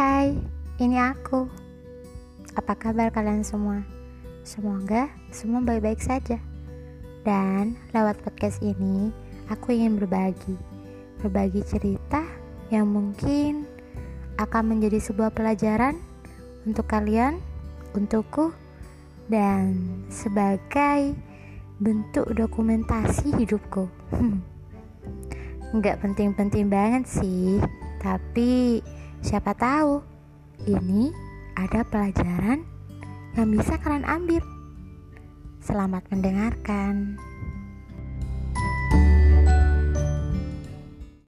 Hai, ini aku. Apa kabar kalian semua? Semoga semua baik-baik saja. Dan lewat podcast ini, aku ingin berbagi. Berbagi cerita yang mungkin akan menjadi sebuah pelajaran untuk kalian, untukku, dan sebagai bentuk dokumentasi hidupku. Nggak penting-penting banget sih, tapi Siapa tahu ini ada pelajaran yang bisa kalian ambil. Selamat mendengarkan.